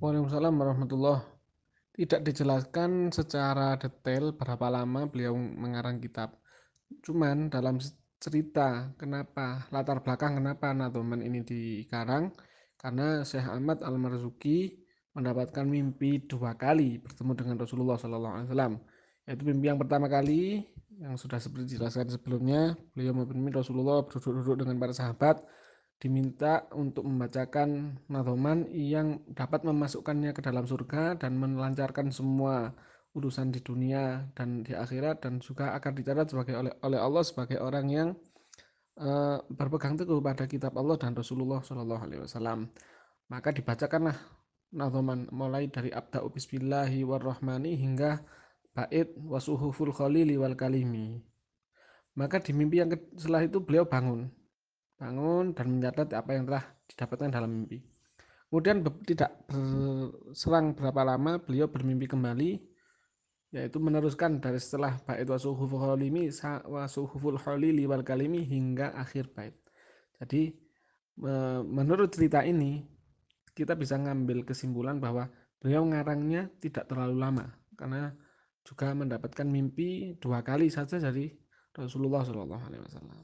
Waalaikumsalam warahmatullah. Tidak dijelaskan secara detail berapa lama beliau mengarang kitab. Cuman dalam cerita kenapa latar belakang kenapa Nadoman ini dikarang karena Syekh Ahmad Al-Marzuki mendapatkan mimpi dua kali bertemu dengan Rasulullah SAW. Yaitu mimpi yang pertama kali yang sudah seperti dijelaskan sebelumnya, beliau mimpi Rasulullah duduk-duduk dengan para sahabat diminta untuk membacakan nadoman yang dapat memasukkannya ke dalam surga dan melancarkan semua urusan di dunia dan di akhirat dan juga akan dicatat sebagai oleh, oleh Allah sebagai orang yang uh, berpegang teguh pada kitab Allah dan Rasulullah Shallallahu Alaihi Wasallam. Maka dibacakanlah nadoman mulai dari abda bismillahi warrahmani hingga bait wasuhuful khalili wal kalimi. Maka di mimpi yang setelah itu beliau bangun bangun dan mencatat apa yang telah didapatkan dalam mimpi. Kemudian tidak berselang berapa lama beliau bermimpi kembali yaitu meneruskan dari setelah bait wasuhuful khalimi wasuhuful khalili wal kalimi hingga akhir bait. Jadi menurut cerita ini kita bisa ngambil kesimpulan bahwa beliau ngarangnya tidak terlalu lama karena juga mendapatkan mimpi dua kali saja dari Rasulullah Shallallahu Alaihi Wasallam.